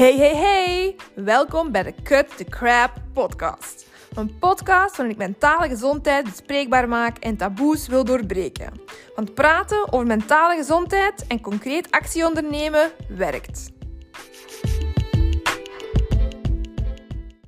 Hey, hey, hey! Welkom bij de Cut the Crap podcast. Een podcast waarin ik mentale gezondheid bespreekbaar maak en taboes wil doorbreken. Want praten over mentale gezondheid en concreet actie ondernemen werkt.